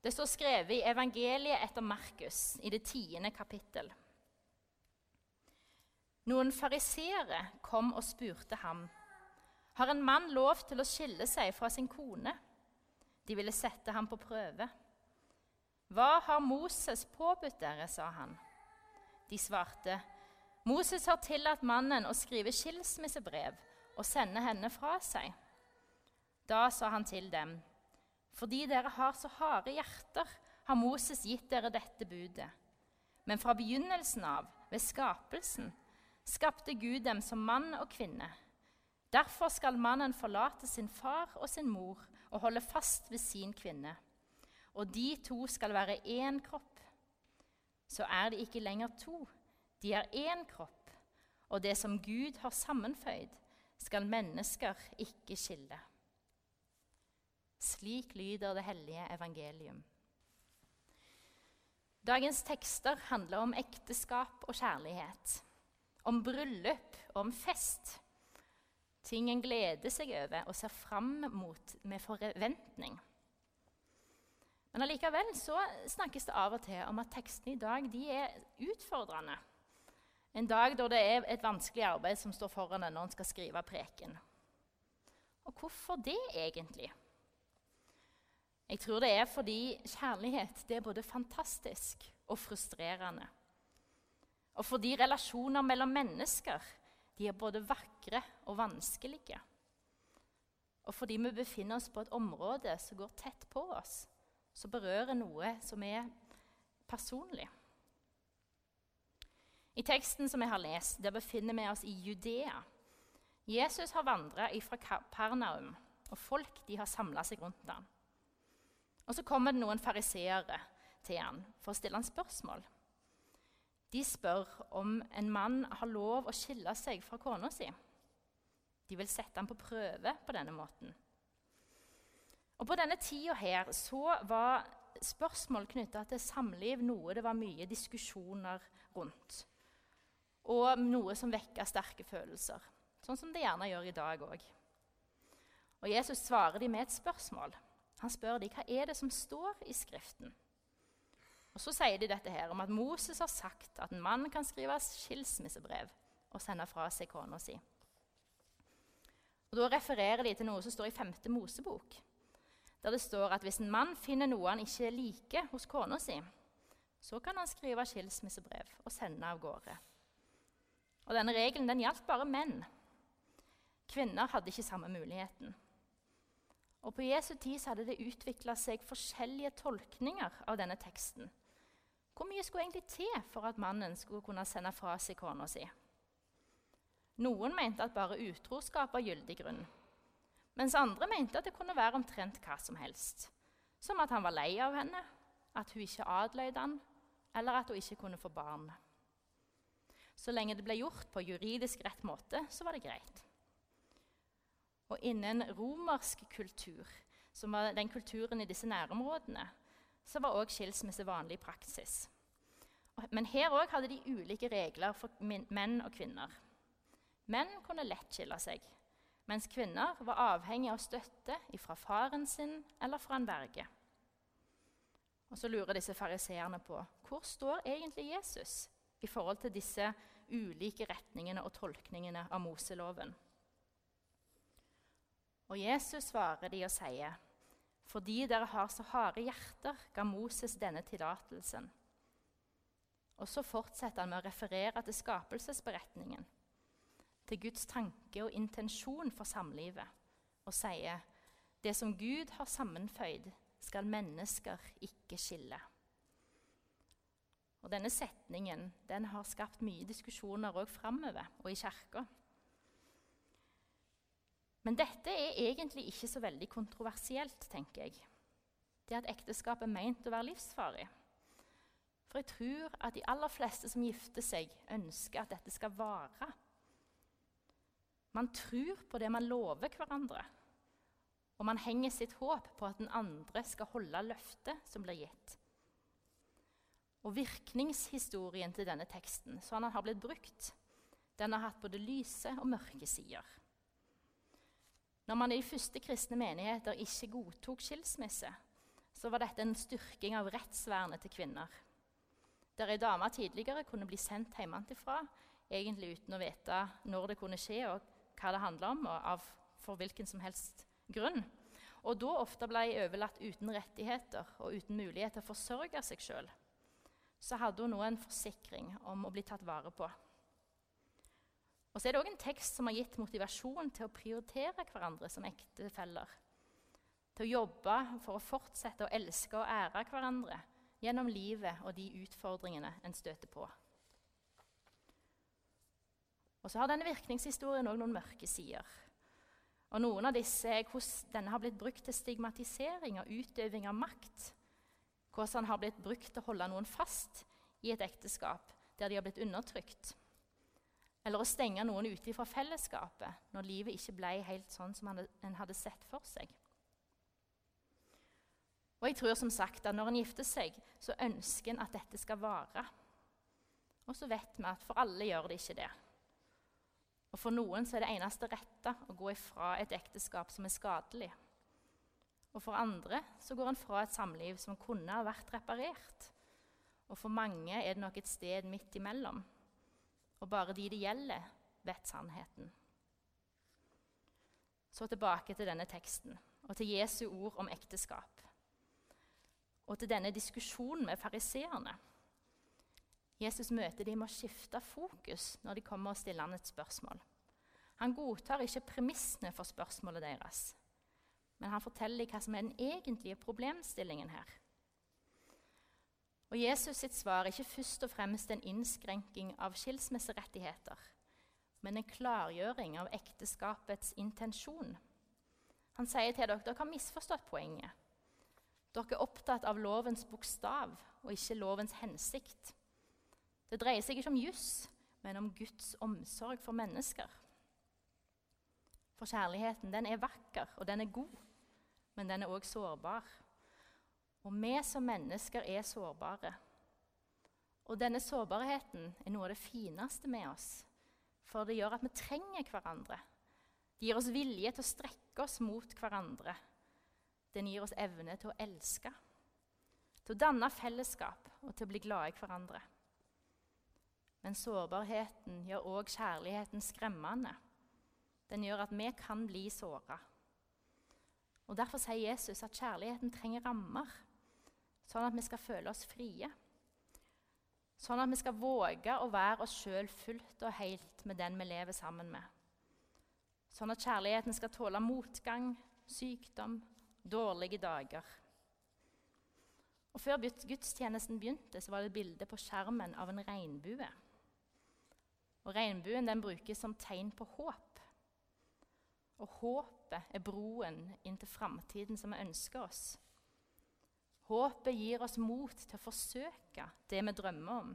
Det står skrevet i evangeliet etter Markus i det tiende kapittel. Noen fariseere kom og spurte ham. Har en mann lov til å skille seg fra sin kone? De ville sette ham på prøve. Hva har Moses påbudt dere, sa han. De svarte, Moses har tillatt mannen å skrive skilsmissebrev og sende henne fra seg. Da sa han til dem, fordi dere har så harde hjerter, har Moses gitt dere dette budet. Men fra begynnelsen av, ved skapelsen, skapte Gud dem som mann og kvinne. Derfor skal mannen forlate sin far og sin mor og holde fast ved sin kvinne. Og de to skal være én kropp. Så er de ikke lenger to, de er én kropp. Og det som Gud har sammenføyd, skal mennesker ikke skille. Slik lyder det hellige evangelium. Dagens tekster handler om ekteskap og kjærlighet. Om bryllup og om fest. Ting en gleder seg over og ser fram mot med forventning. Men allikevel så snakkes det av og til om at tekstene i dag de er utfordrende. En dag da det er et vanskelig arbeid som står foran en når en skal skrive preken. Og hvorfor det egentlig? Jeg tror det er fordi kjærlighet det er både fantastisk og frustrerende. Og fordi relasjoner mellom mennesker de er både vakre og vanskelige. Og fordi vi befinner oss på et område som går tett på oss, som berører noe som er personlig. I teksten som jeg har lest, der befinner vi oss i Judea. Jesus har vandra fra Pernaum, og folk de har samla seg rundt ham. Og Så kommer det noen fariseere til han for å stille han spørsmål. De spør om en mann har lov å skille seg fra kona si. De vil sette ham på prøve på denne måten. Og På denne tida her så var spørsmål knytta til samliv noe det var mye diskusjoner rundt. Og noe som vekka sterke følelser, sånn som det gjerne gjør i dag òg. Og Jesus svarer dem med et spørsmål. Han spør dem hva er det som står i Skriften. Og Så sier de dette her om at Moses har sagt at en mann kan skrive skilsmissebrev og sende fra seg kona si. Og Da refererer de til noe som står i 5. Mosebok, der det står at hvis en mann finner noe han ikke liker hos kona si, så kan han skrive skilsmissebrev og sende av gårde. Og Denne regelen den gjaldt bare menn. Kvinner hadde ikke samme muligheten. Og På Jesu tid hadde det utvikla seg forskjellige tolkninger av denne teksten. Hvor mye skulle egentlig til for at mannen skulle kunne sende fra seg kona si? Noen mente at bare utroskap var gyldig grunn, mens andre mente at det kunne være omtrent hva som helst. Som at han var lei av henne, at hun ikke adløyde han, eller at hun ikke kunne få barn. Så lenge det ble gjort på juridisk rett måte, så var det greit. Og innen romersk kultur, som var den kulturen i disse nærområdene, så var òg skilsmisse vanlig praksis. Men her òg hadde de ulike regler for menn og kvinner. Menn kunne lett skille seg, mens kvinner var avhengig av støtte fra faren sin eller fra en verge. Og Så lurer disse fariseerne på hvor står egentlig Jesus i forhold til disse ulike retningene og tolkningene av Moseloven. Og Jesus svarer de og sier, 'Fordi dere har så harde hjerter, ga Moses denne tillatelsen.' Og så fortsetter han med å referere til skapelsesberetningen, til Guds tanke og intensjon for samlivet, og sier, 'Det som Gud har sammenføyd, skal mennesker ikke skille.' Og Denne setningen den har skapt mye diskusjoner òg framover og i kirka. Men dette er egentlig ikke så veldig kontroversielt, tenker jeg. Det at ekteskap er meint å være livsfarlig. For jeg tror at de aller fleste som gifter seg, ønsker at dette skal vare. Man tror på det man lover hverandre, og man henger sitt håp på at den andre skal holde løftet som blir gitt. Og virkningshistorien til denne teksten, sånn den har blitt brukt, den har hatt både lyse og mørke sider. Når man i de første kristne menigheter ikke godtok skilsmisse, så var dette en styrking av rettsvernet til kvinner. Der ei dame tidligere kunne bli sendt hjemmefra egentlig uten å vite når det kunne skje, og hva det handla om, og av, for hvilken som helst grunn. Og da ofte ble overlatt uten rettigheter og uten mulighet til å forsørge seg sjøl. Så hadde hun nå en forsikring om å bli tatt vare på. Og så er det òg en tekst som har gitt motivasjon til å prioritere hverandre som ektefeller. Til å jobbe for å fortsette å elske og ære hverandre gjennom livet og de utfordringene en støter på. Og så har denne virkningshistorien òg noen mørke sider. Og Noen av disse er hvordan denne har blitt brukt til stigmatisering og utøving av makt. Hvordan den har blitt brukt til å holde noen fast i et ekteskap der de har blitt undertrykt. Eller å stenge noen ute fra fellesskapet når livet ikke ble helt sånn som en hadde sett for seg. Og jeg tror som sagt at Når en gifter seg, så ønsker en at dette skal vare. Og så vet vi at for alle gjør det ikke det. Og For noen så er det eneste rette å gå ifra et ekteskap som er skadelig. Og For andre så går en fra et samliv som kunne ha vært reparert. Og For mange er det nok et sted midt imellom. Og bare de det gjelder, vet sannheten. Så tilbake til denne teksten og til Jesu ord om ekteskap. Og til denne diskusjonen med fariseerne. Jesus møter dem med å skifte fokus når de kommer og stiller han et spørsmål. Han godtar ikke premissene for spørsmålet deres, men han forteller hva som er den egentlige problemstillingen her. Og Jesus sitt svar er ikke først og fremst en innskrenking av skilsmisserettigheter, men en klargjøring av ekteskapets intensjon. Han sier til dere dere har misforstått poenget. Dere er opptatt av lovens bokstav og ikke lovens hensikt. Det dreier seg ikke om juss, men om Guds omsorg for mennesker. For kjærligheten den er vakker, og den er god, men den er òg sårbar. Og vi som mennesker er sårbare. Og denne sårbarheten er noe av det fineste med oss. For det gjør at vi trenger hverandre. Det gir oss vilje til å strekke oss mot hverandre. Den gir oss evne til å elske, til å danne fellesskap og til å bli glade i hverandre. Men sårbarheten gjør òg kjærligheten skremmende. Den gjør at vi kan bli såra. Og Derfor sier Jesus at kjærligheten trenger rammer, sånn at vi skal føle oss frie. Sånn at vi skal våge å være oss sjøl fullt og helt med den vi lever sammen med. Sånn at kjærligheten skal tåle motgang, sykdom, dårlige dager. Og Før gudstjenesten begynte, så var det et bilde på skjermen av en regnbue. Og Regnbuen den brukes som tegn på håp. Og håpet er broen inn til framtiden som vi ønsker oss. Håpet gir oss mot til å forsøke det vi drømmer om.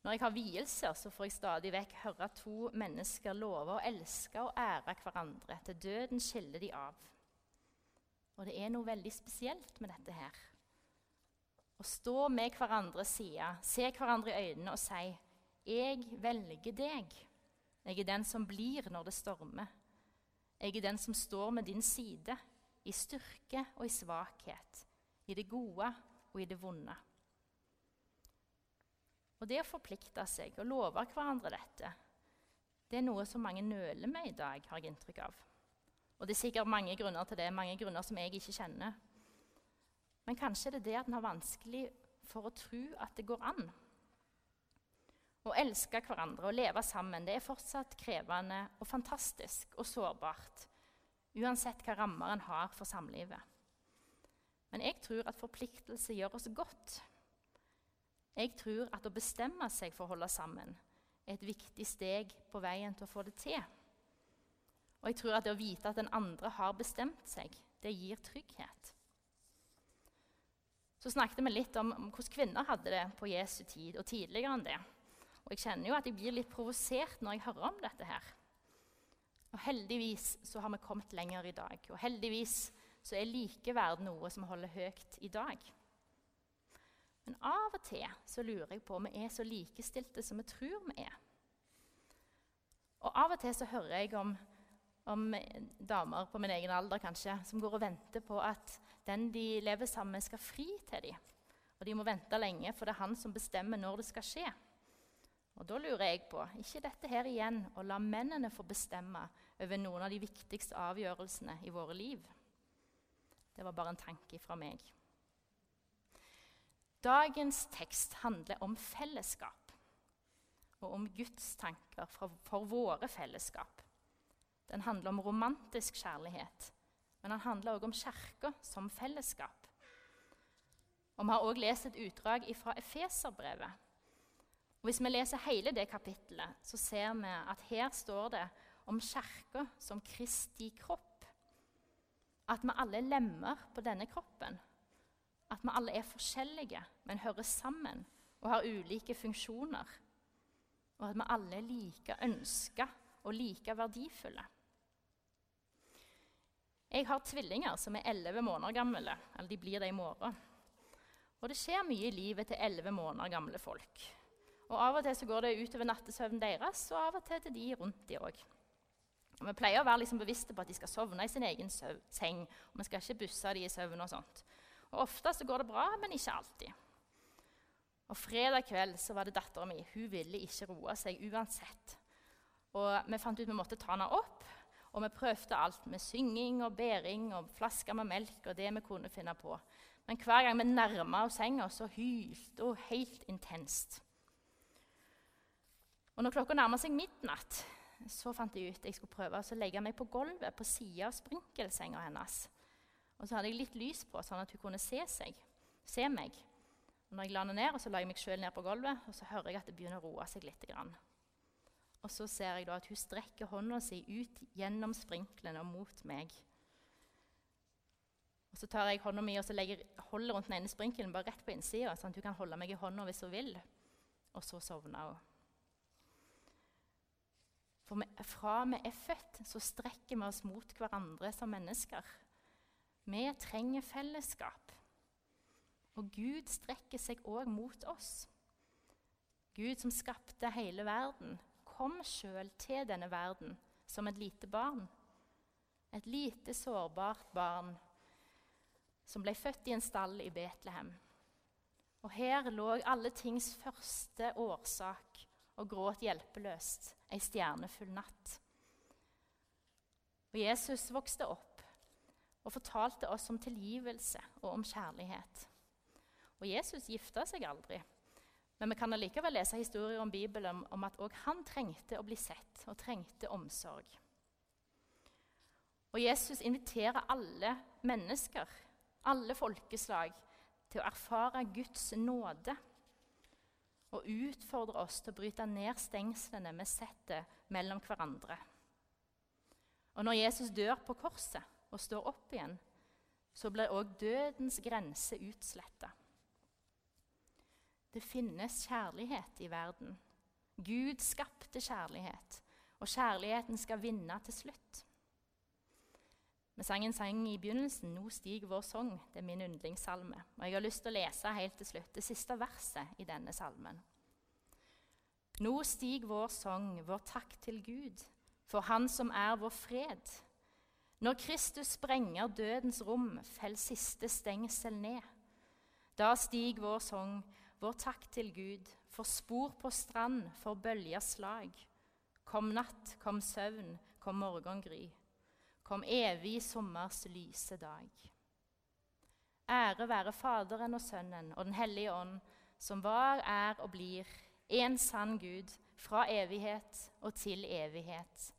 Når jeg har vielser, så får jeg stadig vekk høre to mennesker love å elske og ære hverandre. Til døden skiller de av. Og det er noe veldig spesielt med dette her. Å stå med hverandres side, se hverandre i øynene og si 'Jeg velger deg'. Jeg er den som blir når det stormer. Jeg er den som står med din side, i styrke og i svakhet, i det gode og i det vonde. Og Det å forplikte seg og love hverandre dette, det er noe som mange nøler med i dag, har jeg inntrykk av. Og Det er sikkert mange grunner til det, mange grunner som jeg ikke kjenner. Men kanskje er det det at en har vanskelig for å tro at det går an. Å elske hverandre og leve sammen det er fortsatt krevende og fantastisk og sårbart, uansett hva rammer en har for samlivet. Men jeg tror at forpliktelse gjør oss godt. Jeg tror at å bestemme seg for å holde sammen er et viktig steg på veien til å få det til. Og jeg tror at det å vite at den andre har bestemt seg, det gir trygghet. Så snakket vi litt om hvordan kvinner hadde det på Jesu tid og tidligere enn det. Og jeg kjenner jo at jeg blir litt provosert når jeg hører om dette her. Og heldigvis så har vi kommet lenger i dag. Og heldigvis så er likeverd noe som holder høyt i dag. Men av og til så lurer jeg på om vi er så likestilte som vi tror vi er. Og av og til så hører jeg om om damer på min egen alder kanskje, som går og venter på at den de lever sammen med, skal fri til dem. Og de må vente lenge, for det er han som bestemmer når det skal skje. Og Da lurer jeg på ikke dette her igjen å la mennene få bestemme over noen av de viktigste avgjørelsene i våre liv. Det var bare en tanke fra meg. Dagens tekst handler om fellesskap og om Guds tanker for, våre fellesskap. Den handler om romantisk kjærlighet, men den handler også om kirka som fellesskap. Og Vi har også lest et utdrag fra Efeserbrevet. Og Hvis vi leser hele det kapittelet, så ser vi at her står det om kirka som Kristi kropp. At vi alle er lemmer på denne kroppen. At vi alle er forskjellige, men hører sammen og har ulike funksjoner. Og at vi alle er like ønska og like verdifulle. Jeg har tvillinger som er 11 måneder gamle. Eller de blir det i morgen. Og det skjer mye i livet til 11 måneder gamle folk. Og Av og til så går det utover nattesøvnen deres, og av og til til de rundt de òg. Vi pleier å være liksom bevisste på at de skal sovne i sin egen seng. og Vi skal ikke busse de i søvn og sånt. Og Ofte så går det bra, men ikke alltid. Og Fredag kveld så var det dattera mi. Hun ville ikke roe seg uansett. Og Vi fant ut vi måtte ta henne opp, og vi prøvde alt med synging og bæring og flasker med melk og det vi kunne finne på. Men hver gang vi nærma oss senga, så hylte hun helt intenst. Og når klokka nærma seg midnatt, så fant jeg ut jeg skulle prøve å legge meg på gulvet på sida av sprinkelsenga hennes. Og så hadde jeg litt lys på, sånn at hun kunne se, seg, se meg. Og når jeg la ned, og så la jeg meg sjøl ned på gulvet, og så hører jeg at det begynner å roe seg litt. Og så ser jeg da at hun strekker hånda si ut gjennom sprinklene og mot meg. Og Så tar jeg hånda mi og så legger, holder rundt den ene sprinkelen bare rett på innsida, sånn at hun kan holde meg i hånda hvis hun vil. Og så sovner hun. For fra vi er født, så strekker vi oss mot hverandre som mennesker. Vi trenger fellesskap. Og Gud strekker seg òg mot oss. Gud som skapte hele verden, kom sjøl til denne verden som et lite barn. Et lite, sårbart barn som ble født i en stall i Betlehem. Og her lå alle tings første årsak og gråt hjelpeløst ei stjernefull natt. Og Jesus vokste opp og fortalte oss om tilgivelse og om kjærlighet. Og Jesus gifta seg aldri. Men vi kan allikevel lese historier om Bibelen om at òg han trengte å bli sett og trengte omsorg. Og Jesus inviterer alle mennesker, alle folkeslag, til å erfare Guds nåde og utfordrer oss til å bryte ned stengslene vi setter mellom hverandre. Og når Jesus dør på korset og står opp igjen, så blir òg dødens grense utsletta. Det finnes kjærlighet i verden. Gud skapte kjærlighet, og kjærligheten skal vinne til slutt. Vi sang en sang i begynnelsen 'Nå stiger vår sang'. Det er min yndlingssalme. Og Jeg har lyst til å lese helt til slutt det siste verset i denne salmen. Nå stiger vår sang, vår takk til Gud, for Han som er vår fred. Når Kristus sprenger dødens rom, fell siste stengsel ned. Da stiger vår sang, vår takk til Gud, for spor på strand, for bølgers slag. Kom natt, kom søvn, kom morgengry. Kom evig sommers lyse dag. Ære være Faderen og Sønnen og Den hellige ånd, som var, er og blir en sann Gud fra evighet og til evighet.